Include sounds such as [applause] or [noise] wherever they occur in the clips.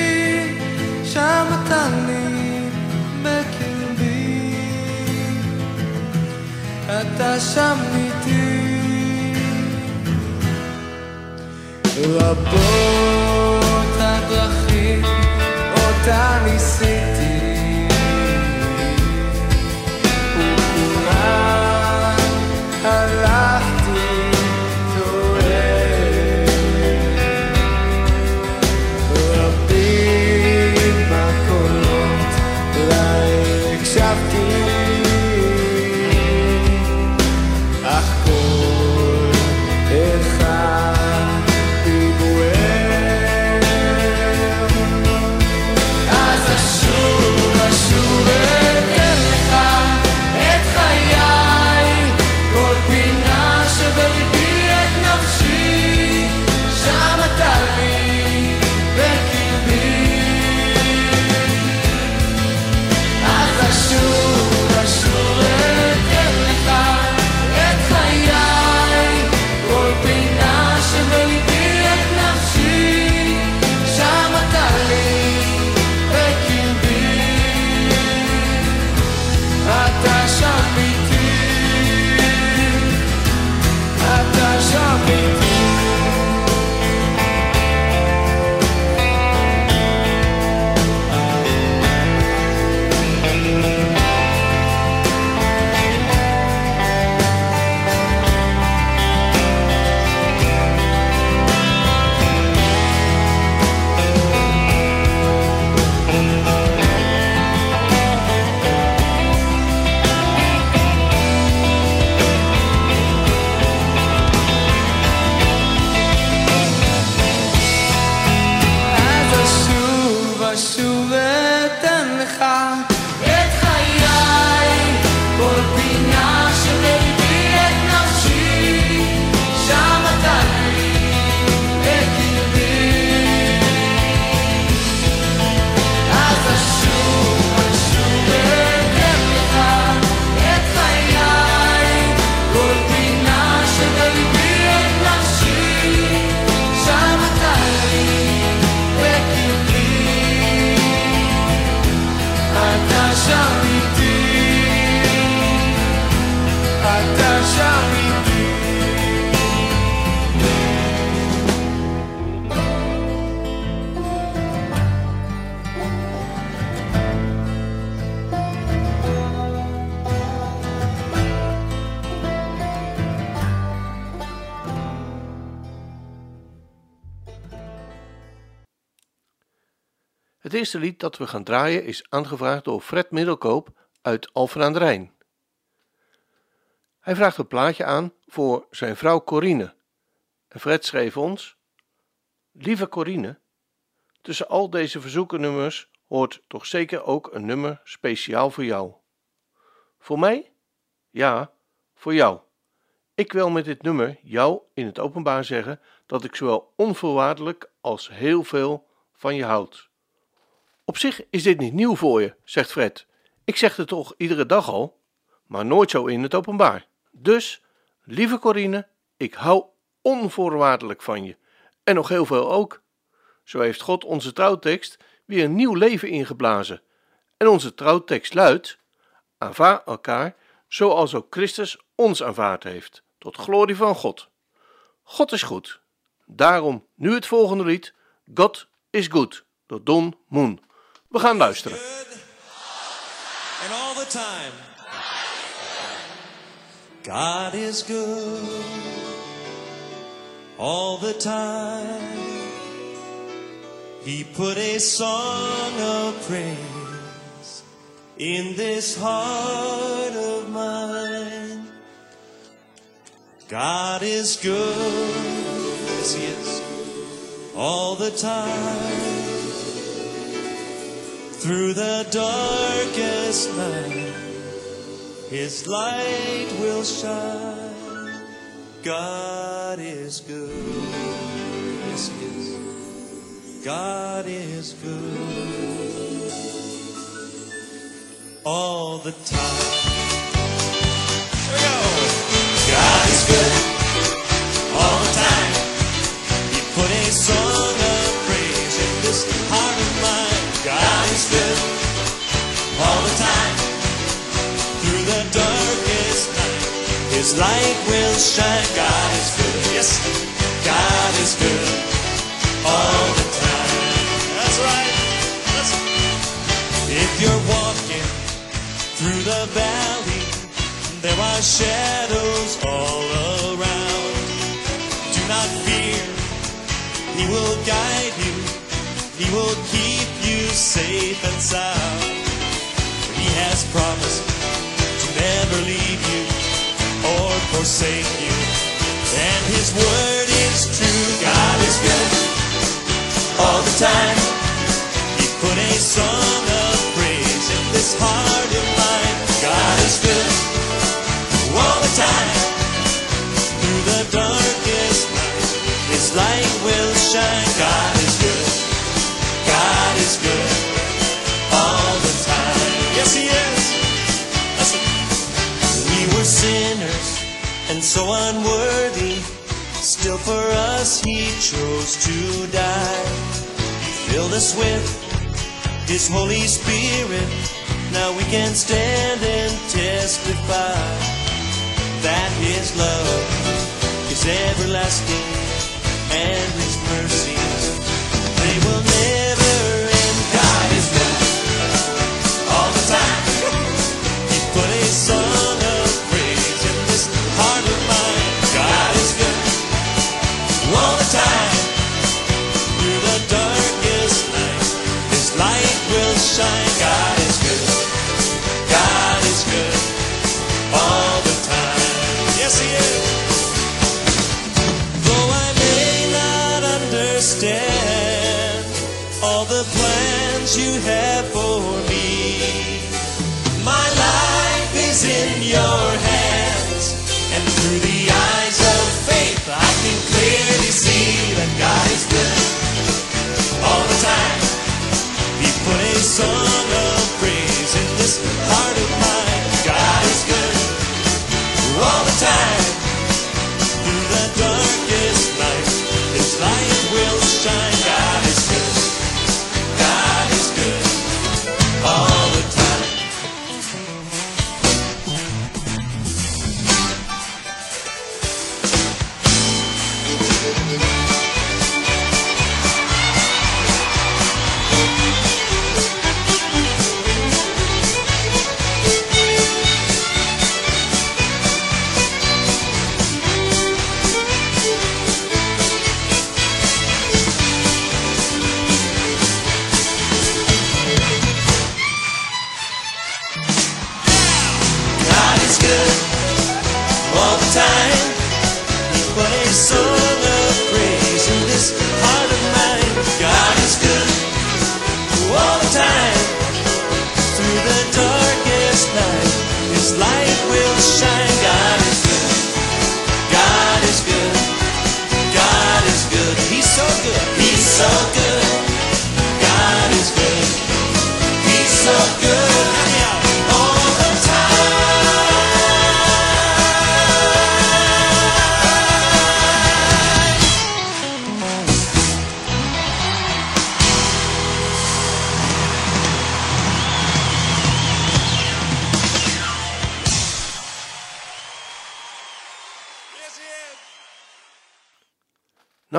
שם אתה לי בקרבי. אתה שם איתי. רבות הדרכים אותה ניסיתי, וכולן eerste lied dat we gaan draaien is aangevraagd door Fred Middelkoop uit Alphen aan de Rijn. Hij vraagt een plaatje aan voor zijn vrouw Corine. En Fred schreef ons: Lieve Corine, tussen al deze verzoekennummers hoort toch zeker ook een nummer speciaal voor jou. Voor mij? Ja, voor jou. Ik wil met dit nummer jou in het openbaar zeggen dat ik zowel onvoorwaardelijk als heel veel van je houd. Op zich is dit niet nieuw voor je, zegt Fred. Ik zeg het toch iedere dag al, maar nooit zo in het openbaar. Dus, lieve Corine, ik hou onvoorwaardelijk van je. En nog heel veel ook. Zo heeft God onze trouwtekst weer een nieuw leven ingeblazen. En onze trouwtekst luidt: Aanvaar elkaar zoals ook Christus ons aanvaard heeft, tot glorie van God. God is goed. Daarom nu het volgende lied: God is good, door Don Moon. We gaan luisteren. time. God is good all the time. He put a song of praise in this heart of mine. God is good, yes, He is, all the time through the darkest night, His light will shine. God is good. Yes, He is. God is good all the time. His light will shine. God is good. Yes, God is good all the time. That's right. That's if you're walking through the valley, there are shadows all around. Do not fear, He will guide you, He will keep you safe and sound. He has promised to never leave you or forsake you, and His word is true. God is good all the time. He put a song of praise in this heart of mine. God is good all the time. Through the darkest night, His light will shine. God and so unworthy. Still for us He chose to die. Filled us with His Holy Spirit. Now we can stand and testify that His love is everlasting and His mercies they will you have for me, my life is in your hands, and through the eyes of faith, I can clearly see that God is good all the time. He put a song of praise in this heart of mine. God is good all the time.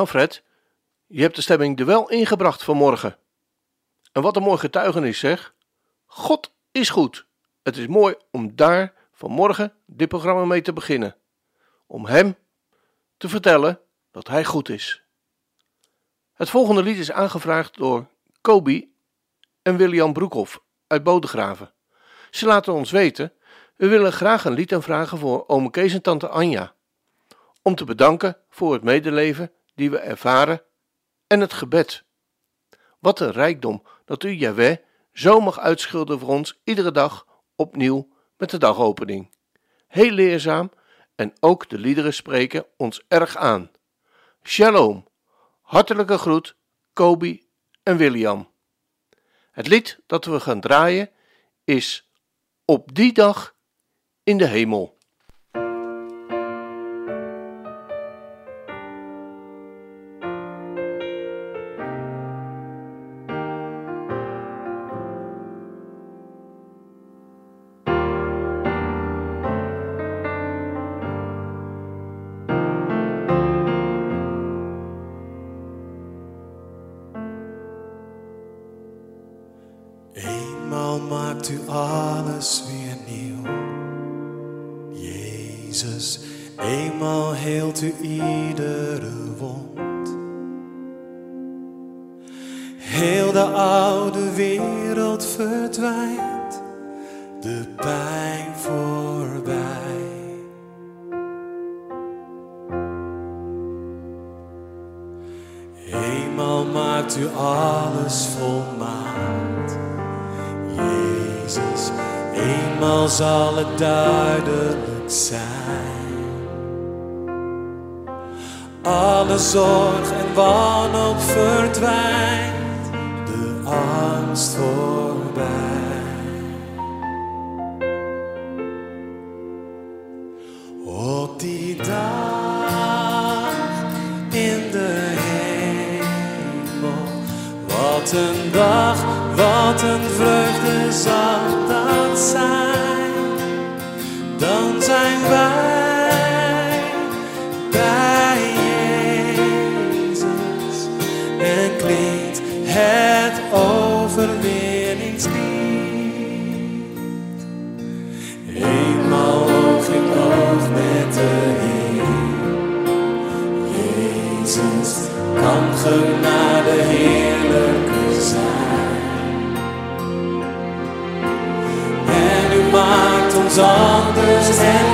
Nou Fred, je hebt de stemming er wel ingebracht vanmorgen. En wat een mooi getuigenis zeg. God is goed. Het is mooi om daar vanmorgen dit programma mee te beginnen. Om Hem te vertellen dat Hij goed is. Het volgende lied is aangevraagd door Kobi en William Broekhoff uit Bodegraven. Ze laten ons weten, we willen graag een lied aanvragen voor ome Kees en tante Anja. Om te bedanken voor het medeleven die we ervaren en het gebed. Wat een rijkdom dat u, Jaweh, zo mag uitschilderen voor ons iedere dag opnieuw met de dagopening. Heel leerzaam en ook de liederen spreken ons erg aan. Shalom, hartelijke groet, Kobi en William. Het lied dat we gaan draaien is Op die dag in de hemel. Kan genade heerlijker zijn. En u maakt ons anders en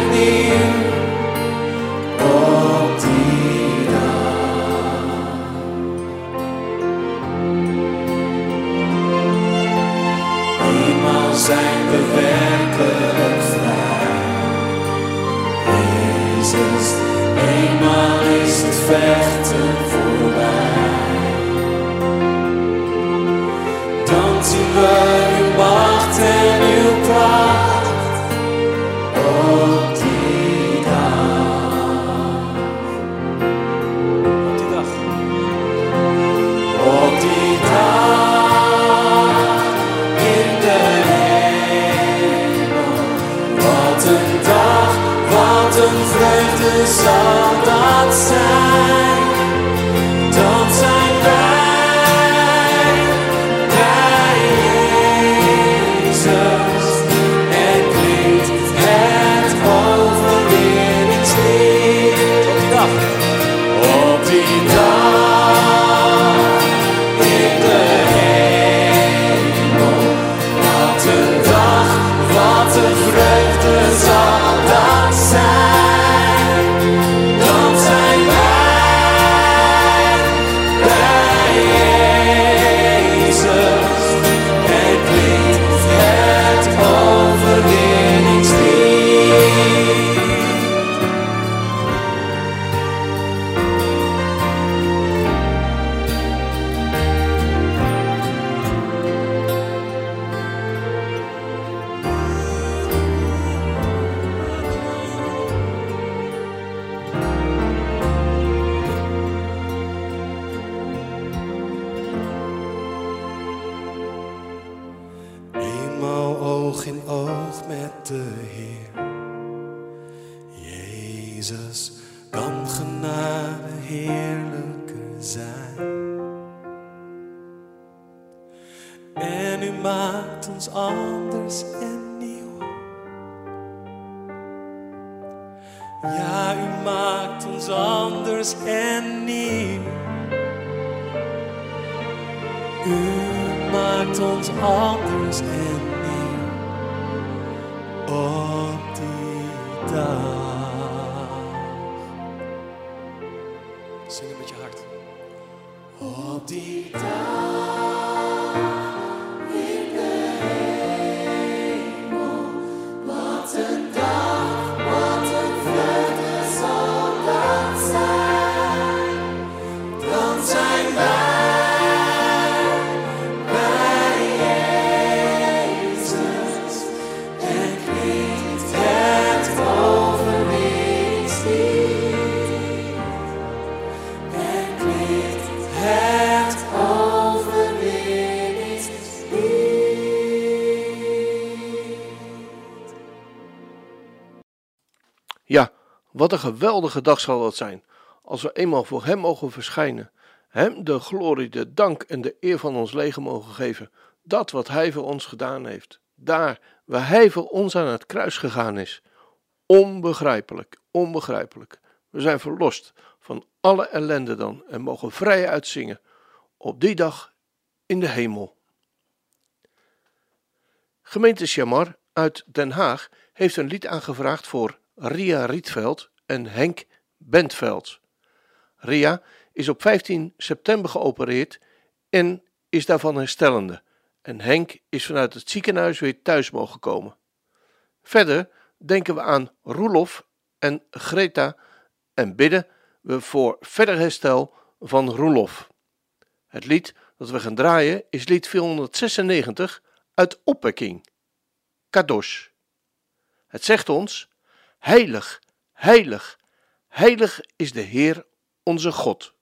wat een geweldige dag zal dat zijn, als we eenmaal voor Hem mogen verschijnen, Hem de glorie, de dank en de eer van ons leven mogen geven, dat wat Hij voor ons gedaan heeft, daar waar Hij voor ons aan het kruis gegaan is. Onbegrijpelijk, onbegrijpelijk. We zijn verlost van alle ellende dan en mogen vrij uitzingen op die dag in de hemel. Gemeente Chamar uit Den Haag heeft een lied aangevraagd voor Ria Rietveld en Henk Bentveld. Ria is op 15 september geopereerd en is daarvan herstellende. En Henk is vanuit het ziekenhuis weer thuis mogen komen. Verder denken we aan Roelof en Greta en bidden we voor verder herstel van Roelof. Het lied dat we gaan draaien is lied 496 uit Opwekking. Kadosh. Het zegt ons: Heilig, heilig, heilig is de Heer onze God.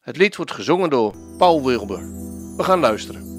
Het lied wordt gezongen door Paul Wilber. We gaan luisteren.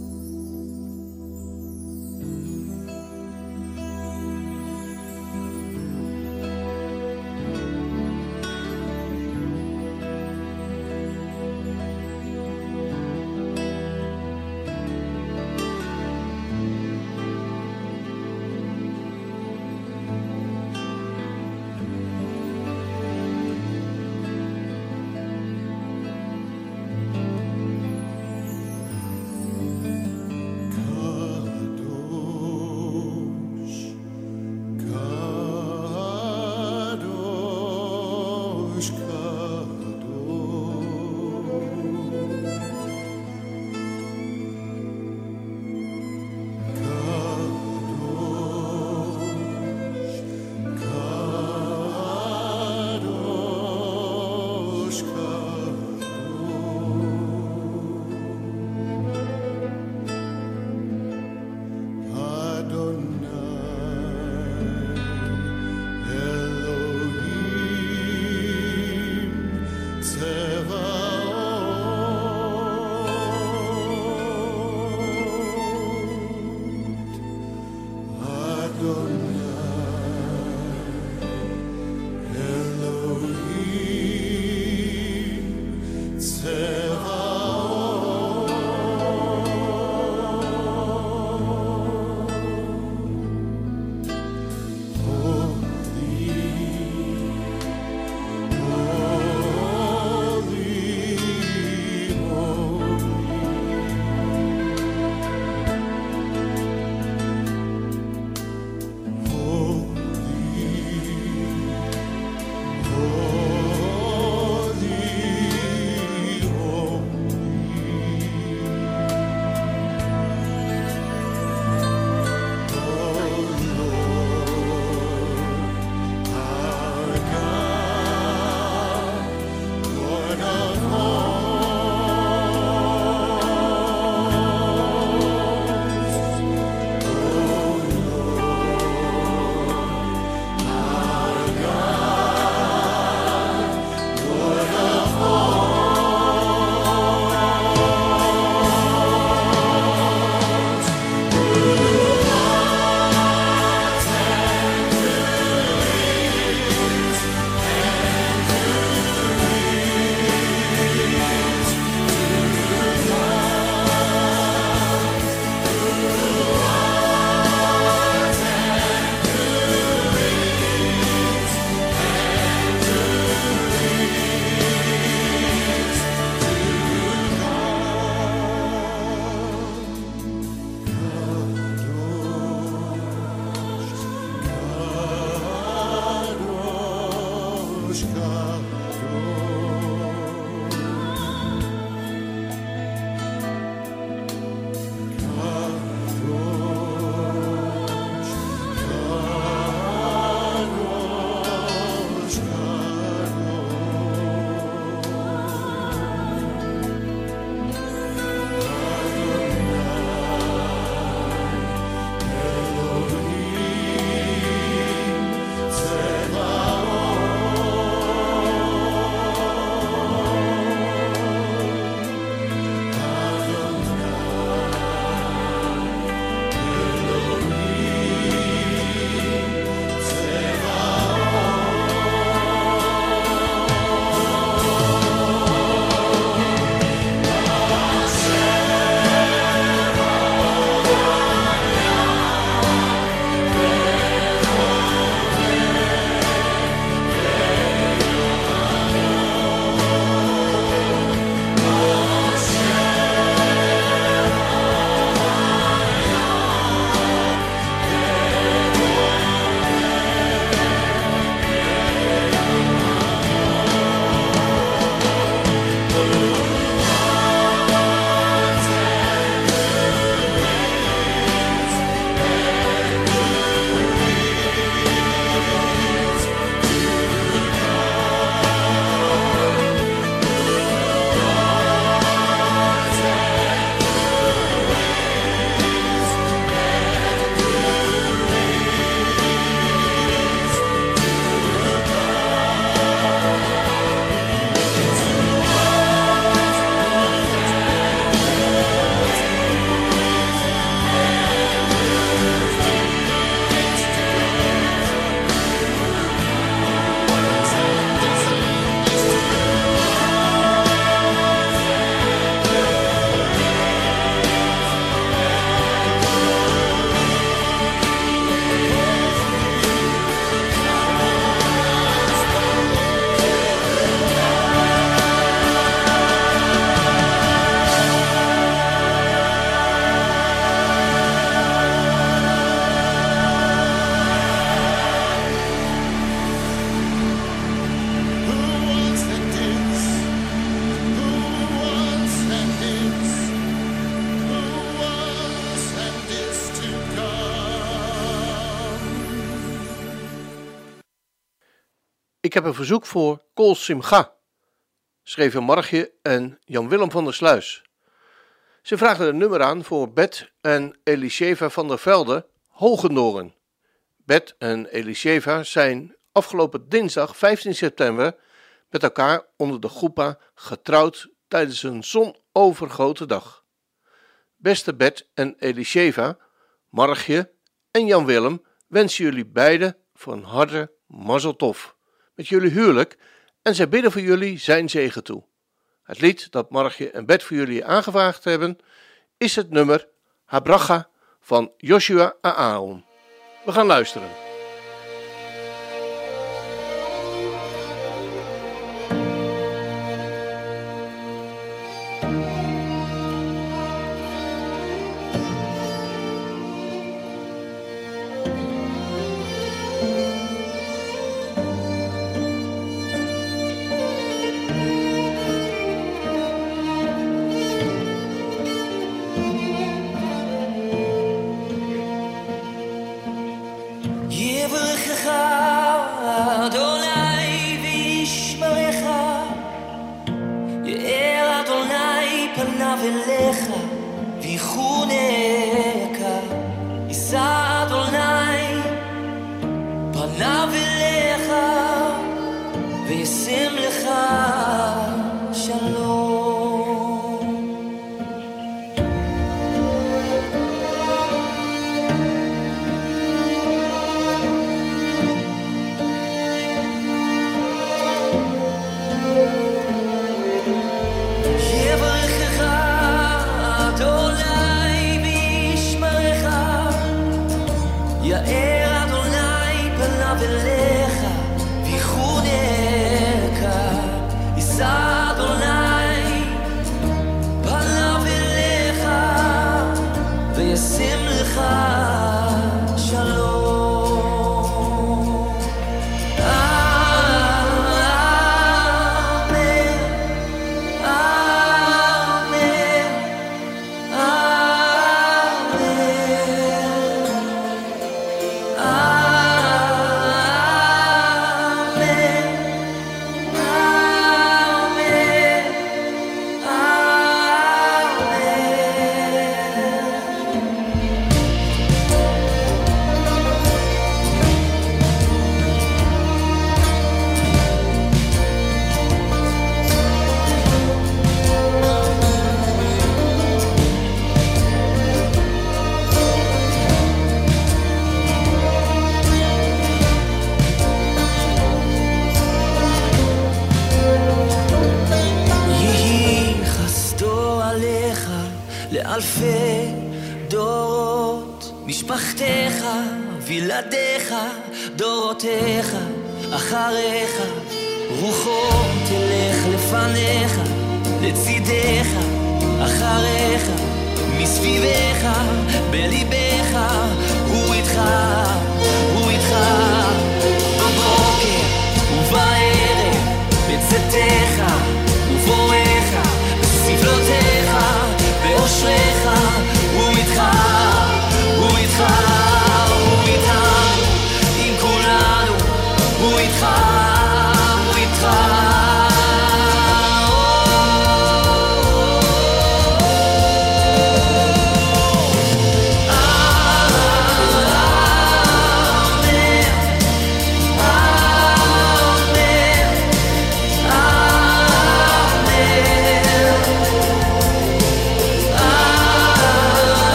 Ik heb een verzoek voor Kol Simcha, schreven Margje en Jan-Willem van der Sluis. Ze vragen een nummer aan voor Bet en Elisheva van der Velde, Hogendoren. Bet en Elisheva zijn afgelopen dinsdag 15 september met elkaar onder de groepa getrouwd tijdens een zonovergoten dag. Beste Bet en Elisheva, Margje en Jan Willem wensen jullie beiden van harte mazzeltof met jullie huwelijk en zij bidden voor jullie zijn zegen toe. Het lied dat Margje en Bet voor jullie aangevraagd hebben is het nummer Habracha van Joshua Aaron. We gaan luisteren.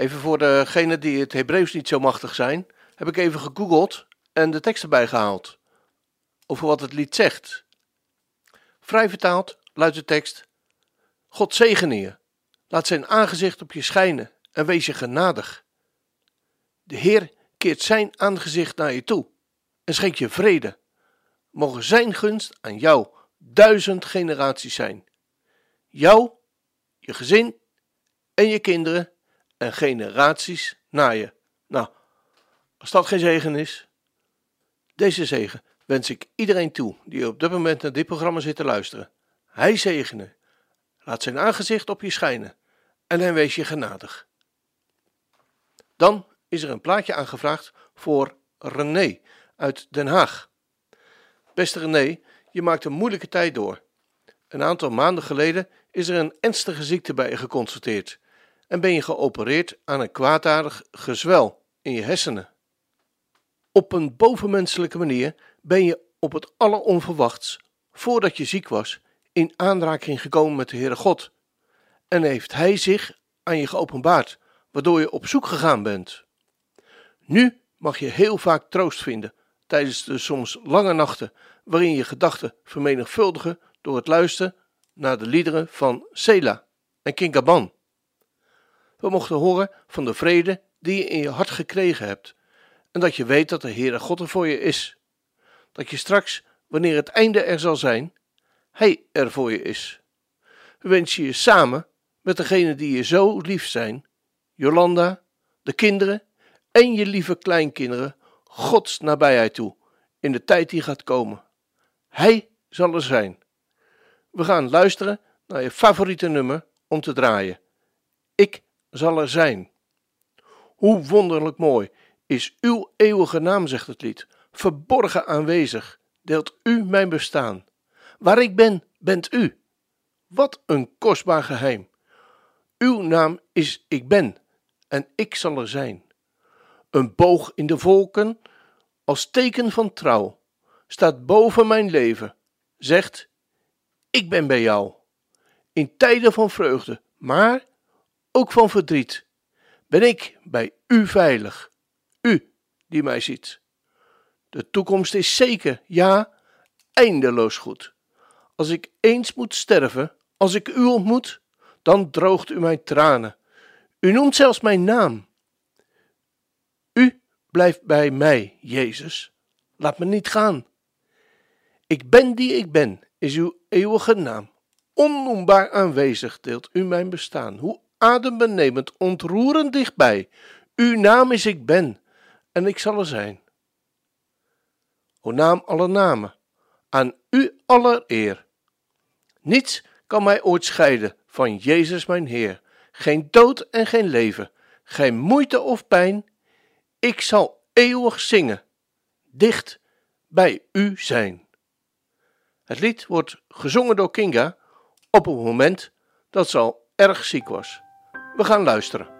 Even voor degenen die het Hebreeuws niet zo machtig zijn, heb ik even gegoogeld en de tekst erbij gehaald. Over wat het lied zegt. Vrij vertaald luidt de tekst: God zegene je, laat zijn aangezicht op je schijnen en wees je genadig. De Heer keert zijn aangezicht naar je toe en schenkt je vrede. Mogen zijn gunst aan jou duizend generaties zijn. Jou, je gezin en je kinderen en generaties na je. Nou, als dat geen zegen is, deze zegen wens ik iedereen toe die op dit moment naar dit programma zit te luisteren. Hij zegene, laat zijn aangezicht op je schijnen en hij wees je genadig. Dan is er een plaatje aangevraagd voor René uit Den Haag. Beste René, je maakt een moeilijke tijd door. Een aantal maanden geleden is er een ernstige ziekte bij je geconstateerd en ben je geopereerd aan een kwaadaardig gezwel in je hersenen. Op een bovenmenselijke manier ben je op het alleronverwachts, voordat je ziek was, in aanraking gekomen met de Heere God. En heeft Hij zich aan je geopenbaard, waardoor je op zoek gegaan bent. Nu mag je heel vaak troost vinden tijdens de soms lange nachten waarin je gedachten vermenigvuldigen door het luisteren naar de liederen van Sela en King Gaban. We mochten horen van de vrede die je in je hart gekregen hebt en dat je weet dat de Heere God er voor je is. Dat je straks, wanneer het einde er zal zijn, Hij er voor je is. We wensen je samen met degenen die je zo lief zijn, Jolanda, de kinderen en je lieve kleinkinderen, Gods nabijheid toe in de tijd die gaat komen. Hij zal er zijn. We gaan luisteren naar je favoriete nummer om te draaien. Ik zal er zijn. Hoe wonderlijk mooi is uw eeuwige naam, zegt het lied. Verborgen aanwezig, deelt u mijn bestaan. Waar ik ben, bent u. Wat een kostbaar geheim. Uw naam is Ik ben en ik zal er zijn. Een boog in de volken, als teken van trouw, staat boven mijn leven, zegt: Ik ben bij jou. In tijden van vreugde, maar ook van verdriet, ben ik bij u veilig. U die mij ziet. De toekomst is zeker, ja, eindeloos goed. Als ik eens moet sterven, als ik u ontmoet, dan droogt u mijn tranen. U noemt zelfs mijn naam. U blijft bij mij, Jezus. Laat me niet gaan. Ik ben die ik ben, is uw eeuwige naam. Onnoembaar aanwezig deelt u mijn bestaan. Hoe adembenemend, ontroerend dichtbij. Uw naam is ik ben, en ik zal er zijn. O naam aller namen, aan u aller eer. Niets kan mij ooit scheiden van Jezus mijn Heer. Geen dood en geen leven, geen moeite of pijn. Ik zal eeuwig zingen, dicht bij u zijn. Het lied wordt gezongen door Kinga op het moment dat ze al erg ziek was. We gaan luisteren.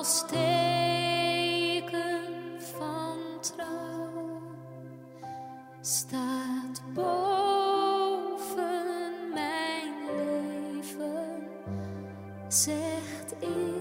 als van trouw staat boven mijn leven, zegt ik.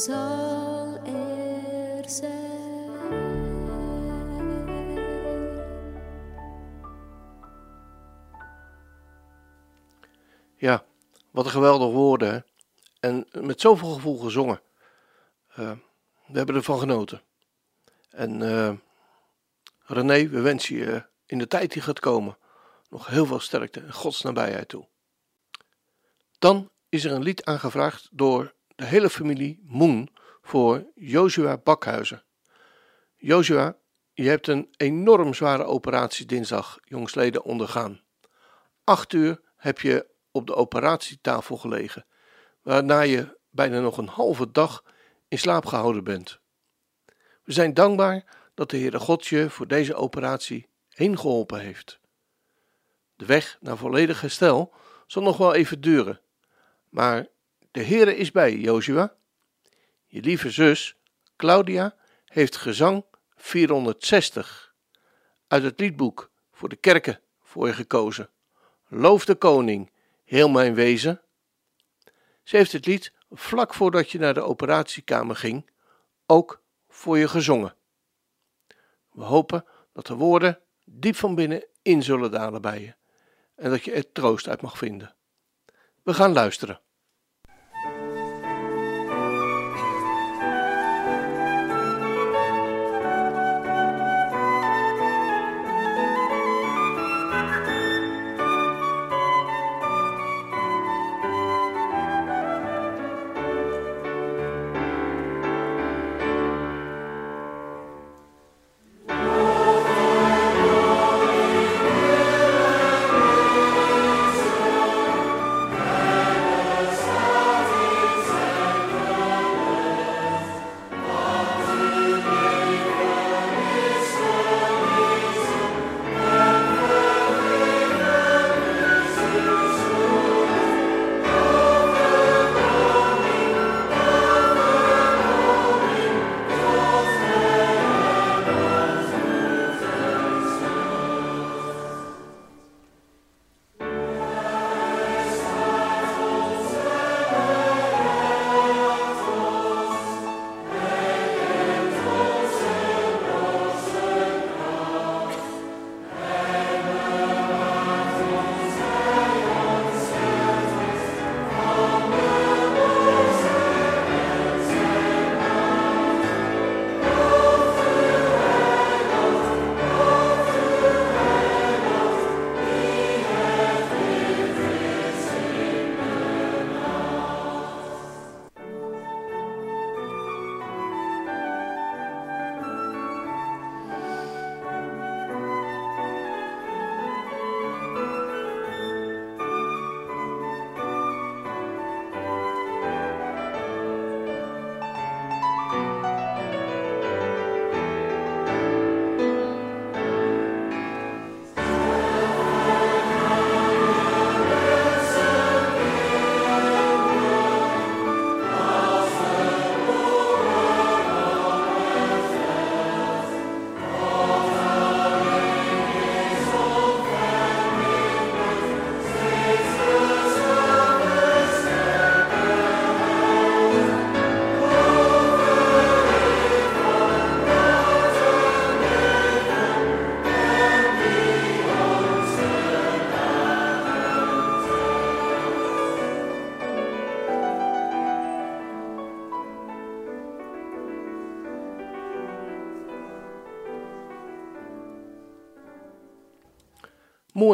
Zal er zijn. Ja, wat een geweldig woorden. En met zoveel gevoel gezongen. Eh, we hebben ervan genoten. En eh, René, we wensen je in de tijd die gaat komen nog heel veel sterkte en Gods nabijheid toe. Dan is er een lied aangevraagd door de hele familie Moen voor Joshua Bakhuizen. Joshua, je hebt een enorm zware operatie dinsdag jongsleden ondergaan. Acht uur heb je op de operatietafel gelegen, waarna je bijna nog een halve dag in slaap gehouden bent. We zijn dankbaar dat de Heere God je voor deze operatie heen geholpen heeft. De weg naar volledig herstel zal nog wel even duren, maar de Heere is bij Joshua. Je lieve zus, Claudia, heeft gezang 460 uit het liedboek voor de kerken voor je gekozen. Loof de koning, heel mijn wezen. Ze heeft het lied vlak voordat je naar de operatiekamer ging ook voor je gezongen. We hopen dat de woorden diep van binnen in zullen dalen bij je en dat je er troost uit mag vinden. We gaan luisteren.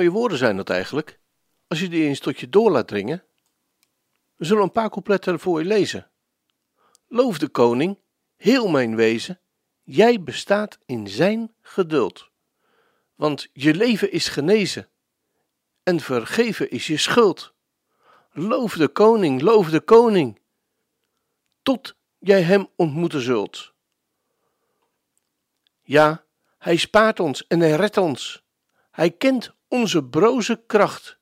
Mooie woorden zijn dat eigenlijk, als je die eens tot je door laat dringen. We zullen een paar coupletten voor je lezen. Loof de koning, heel mijn wezen, jij bestaat in zijn geduld. Want je leven is genezen en vergeven is je schuld. Loof de koning, loof de koning, tot jij hem ontmoeten zult. Ja, hij spaart ons en hij redt ons. Hij kent onze broze kracht.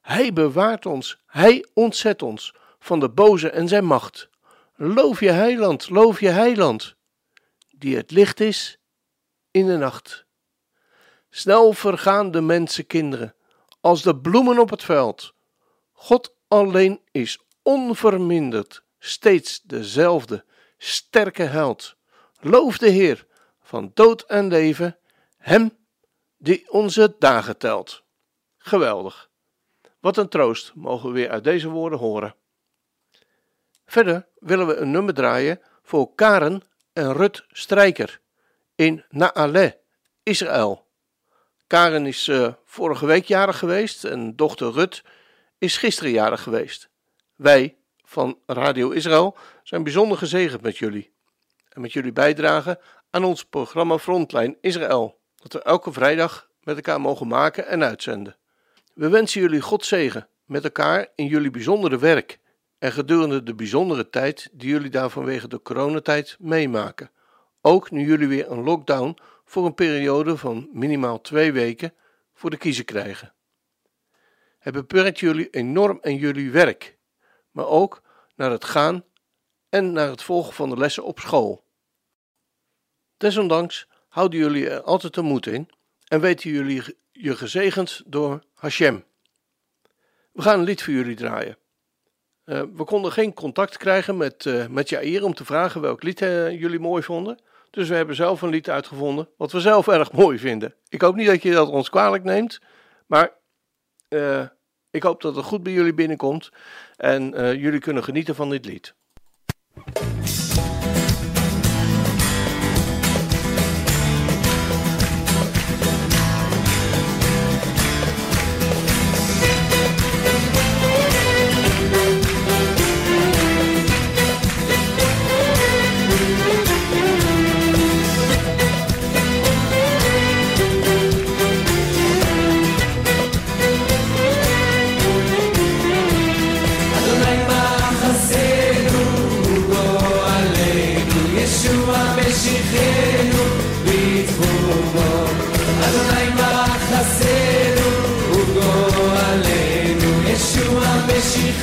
Hij bewaart ons, hij ontzet ons van de boze en zijn macht. Loof je heiland, loof je heiland, die het licht is in de nacht. Snel vergaan de mensenkinderen, als de bloemen op het veld. God alleen is onverminderd, steeds dezelfde sterke held. Loof de Heer van dood en leven, Hem die onze dagen telt. Geweldig. Wat een troost mogen we weer uit deze woorden horen. Verder willen we een nummer draaien voor Karen en Rut Strijker in Naale, Israël. Karen is eh, vorige week jarig geweest en dochter Rut is gisteren jarig geweest. Wij van Radio Israël zijn bijzonder gezegend met jullie en met jullie bijdragen aan ons programma Frontline Israël, dat we elke vrijdag met elkaar mogen maken en uitzenden. We wensen jullie God zegen met elkaar in jullie bijzondere werk en gedurende de bijzondere tijd die jullie daar vanwege de coronatijd meemaken. Ook nu jullie weer een lockdown voor een periode van minimaal twee weken voor de kiezer krijgen. Het beperkt jullie enorm in jullie werk, maar ook naar het gaan en naar het volgen van de lessen op school. Desondanks houden jullie er altijd de moed in en weten jullie je gezegend door Hashem. We gaan een lied voor jullie draaien. Uh, we konden geen contact krijgen met, uh, met Jair om te vragen welk lied uh, jullie mooi vonden. Dus we hebben zelf een lied uitgevonden wat we zelf [laughs] erg mooi vinden. Ik hoop niet dat je dat ons kwalijk neemt, maar ik hoop dat het goed bij jullie binnenkomt en jullie kunnen genieten van dit lied.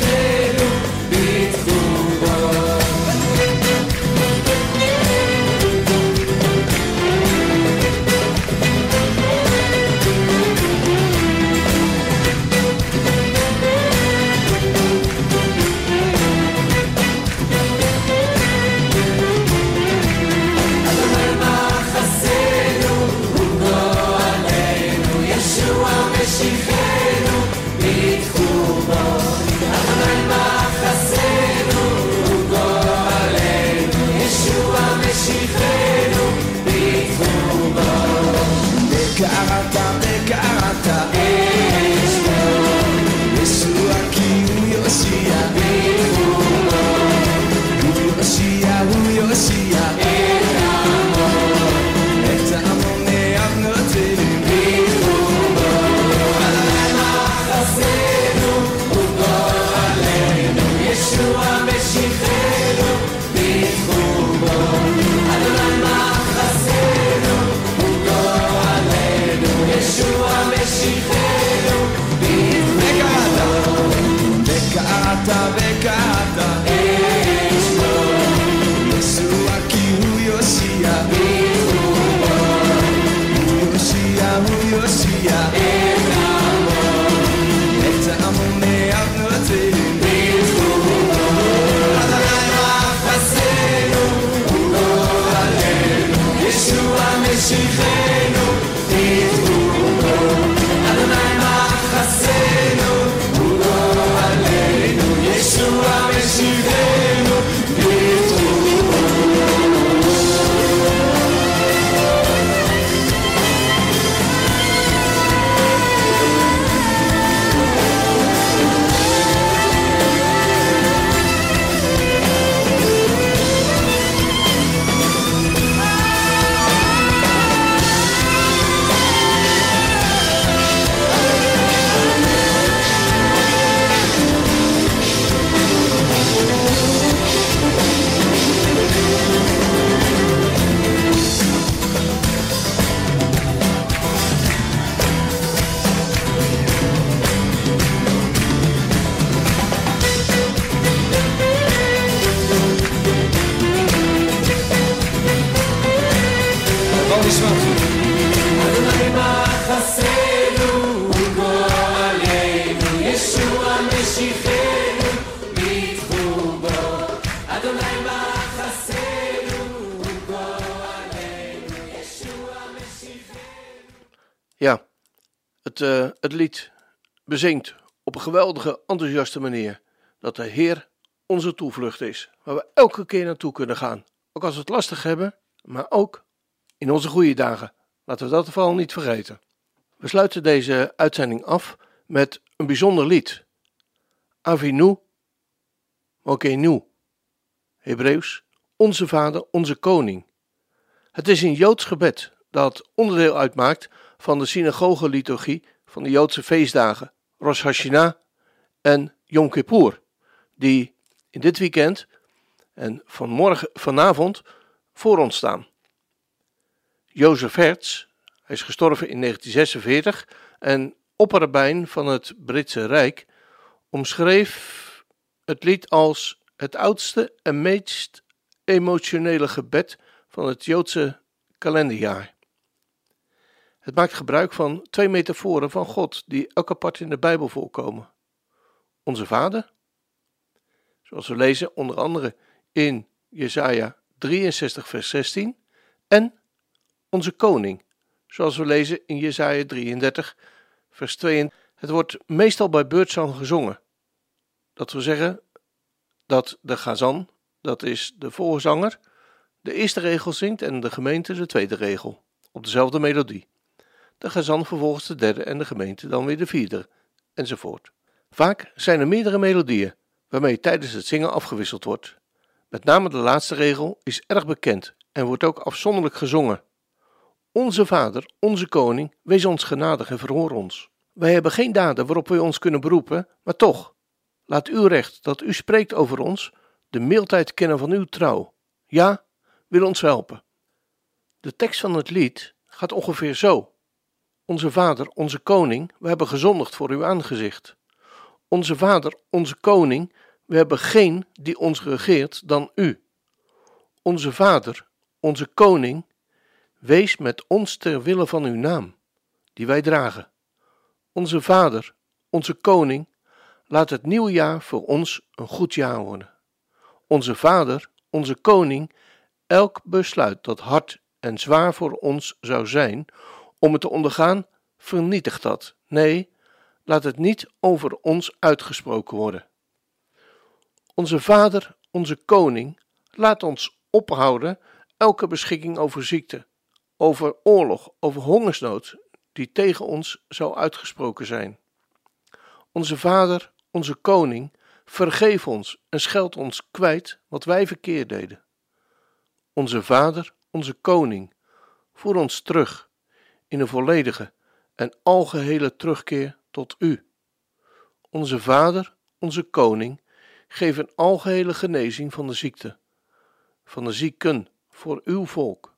Hey. Bezingt op een geweldige, enthousiaste manier dat de Heer onze toevlucht is, waar we elke keer naartoe kunnen gaan. Ook als we het lastig hebben, maar ook in onze goede dagen. Laten we dat vooral niet vergeten. We sluiten deze uitzending af met een bijzonder lied. Avinu Mokenu. Hebreeuws, Onze Vader, Onze Koning. Het is een Joods gebed dat onderdeel uitmaakt van de synagoge-liturgie van de Joodse feestdagen Rosh Hashanah en Yom Kippur, die in dit weekend en vanmorgen, vanavond voor ons staan. Jozef Hertz, hij is gestorven in 1946 en opperrabijn van het Britse Rijk, omschreef het lied als het oudste en meest emotionele gebed van het Joodse kalenderjaar. Het maakt gebruik van twee metaforen van God die elk apart in de Bijbel voorkomen. Onze Vader, zoals we lezen onder andere in Jesaja 63 vers 16, en onze Koning, zoals we lezen in Jesaja 33 vers 2. Het wordt meestal bij beurtzang gezongen. Dat wil zeggen dat de Gazan, dat is de voorzanger, de eerste regel zingt en de gemeente de tweede regel, op dezelfde melodie. De Gazan vervolgens de derde en de gemeente dan weer de vierde, enzovoort. Vaak zijn er meerdere melodieën, waarmee tijdens het zingen afgewisseld wordt. Met name de laatste regel is erg bekend en wordt ook afzonderlijk gezongen. Onze Vader, onze Koning, wees ons genadig en verhoor ons. Wij hebben geen daden waarop we ons kunnen beroepen, maar toch, laat uw recht dat u spreekt over ons, de mildheid kennen van uw trouw. Ja, wil ons helpen. De tekst van het lied gaat ongeveer zo. Onze Vader, onze Koning, we hebben gezondigd voor uw aangezicht. Onze Vader, onze Koning, we hebben geen die ons regeert dan u. Onze Vader, onze Koning, wees met ons ter wille van uw naam, die wij dragen. Onze Vader, onze Koning, laat het nieuwe jaar voor ons een goed jaar worden. Onze Vader, onze Koning, elk besluit dat hard en zwaar voor ons zou zijn om het te ondergaan, vernietigt dat. Nee, laat het niet over ons uitgesproken worden. Onze Vader, onze Koning, laat ons ophouden elke beschikking over ziekte, over oorlog, over hongersnood die tegen ons zou uitgesproken zijn. Onze Vader, onze Koning, vergeef ons en scheld ons kwijt wat wij verkeerd deden. Onze Vader, onze Koning, voer ons terug in een volledige en algehele terugkeer tot U. Onze Vader, onze Koning, geef een algehele genezing van de ziekte, van de zieken voor Uw volk.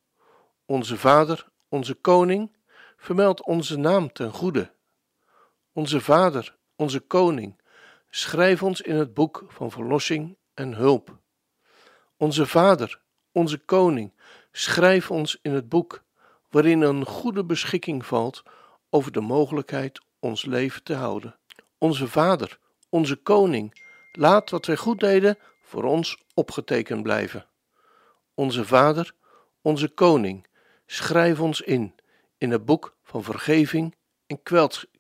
Onze Vader, onze Koning, vermeld onze naam ten goede. Onze Vader, onze Koning, schrijf ons in het boek van verlossing en hulp. Onze Vader, onze Koning, schrijf ons in het boek waarin een goede beschikking valt over de mogelijkheid ons leven te houden. Onze Vader, onze Koning, laat wat wij goed deden voor ons opgetekend blijven. Onze Vader, onze Koning, schrijf ons in in het boek van vergeving en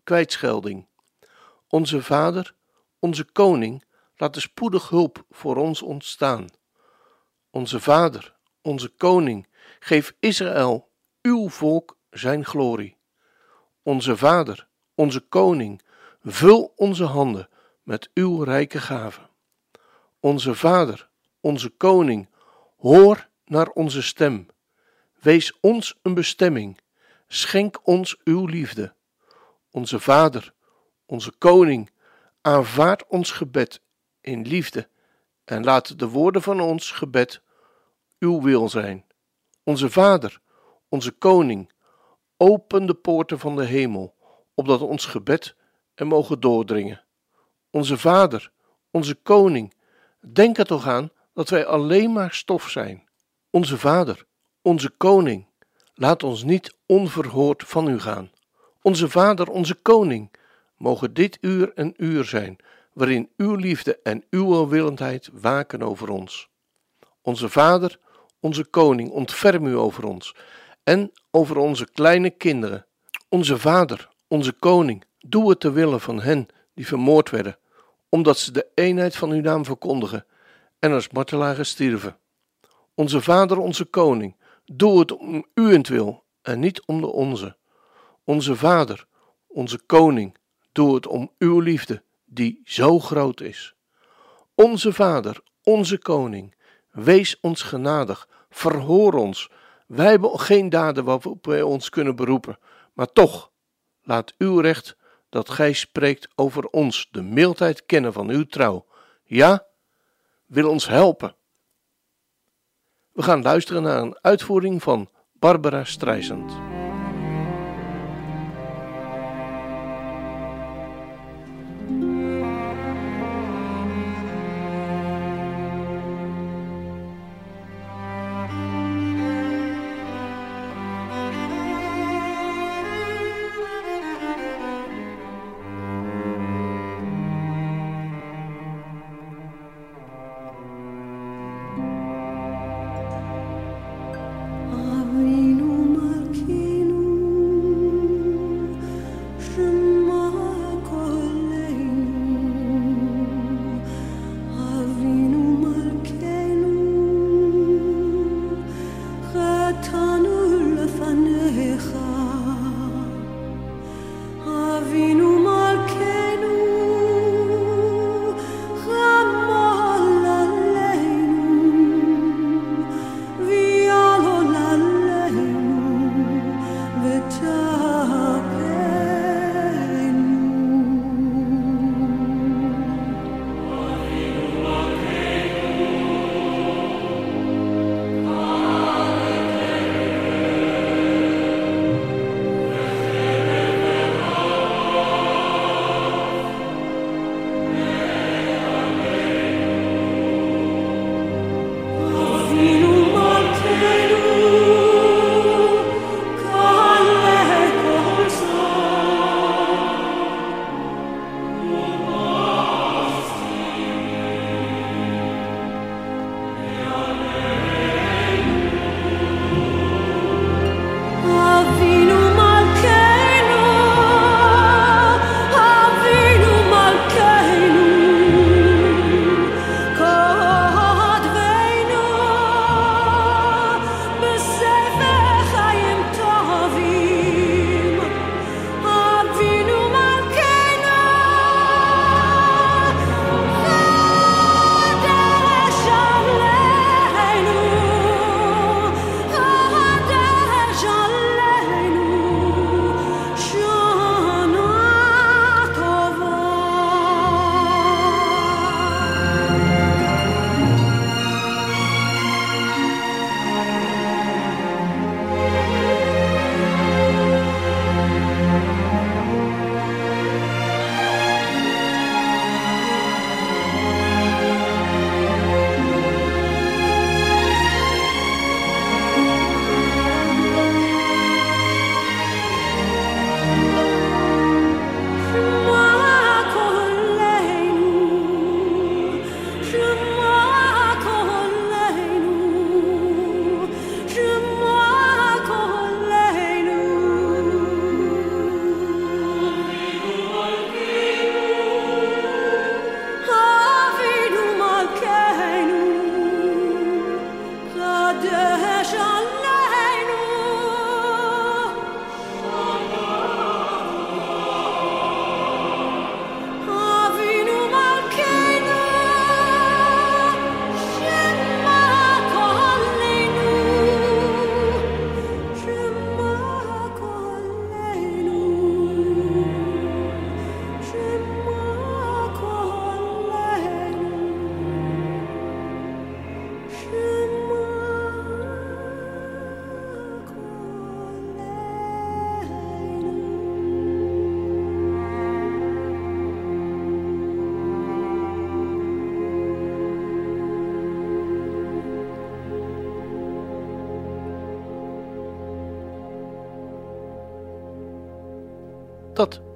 kwijtschelding. Onze Vader, onze Koning, laat de spoedig hulp voor ons ontstaan. Onze Vader, onze Koning, geef Israël, uw volk, zijn glorie. Onze Vader, onze Koning, vul onze handen met uw rijke gaven. Onze Vader, onze Koning, hoor naar onze stem. Wees ons een bestemming. Schenk ons uw liefde. Onze Vader, onze Koning, aanvaard ons gebed in liefde en laat de woorden van ons gebed uw wil zijn. Onze Vader, onze Koning, open de poorten van de hemel, opdat ons gebed er mogen doordringen. Onze Vader, onze Koning, denk er toch aan dat wij alleen maar stof zijn. Onze Vader, onze Koning, laat ons niet onverhoord van u gaan. Onze Vader, onze Koning, mogen dit uur een uur zijn waarin uw liefde en uw welwillendheid waken over ons. Onze Vader, onze Koning, ontferm u over ons en over onze kleine kinderen. Onze Vader, onze koning, doe het ter wille van hen die vermoord werden, omdat ze de eenheid van uw naam verkondigen en als martelaren stierven. Onze vader, onze koning, doe het om uwentwil en niet om de onze. Onze vader, onze koning, doe het om uw liefde, die zo groot is. Onze vader, onze koning, wees ons genadig, verhoor ons. Wij hebben geen daden waarop wij ons kunnen beroepen, maar toch, laat uw recht dat gij spreekt over ons de mildheid kennen van uw trouw. Ja, wil ons helpen. We gaan luisteren naar een uitvoering van Barbara Streisand.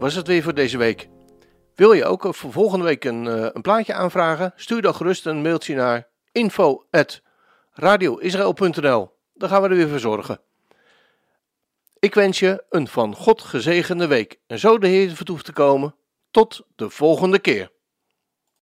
Was het weer voor deze week. Wil je ook voor volgende week een, eh, een plaatje aanvragen? Stuur dan gerust een mailtje naar info.radioisrael.nl Dan gaan we er weer voor zorgen. Ik wens je een van God gezegende week en zo de Heer vertoeft te komen. Tot de volgende keer.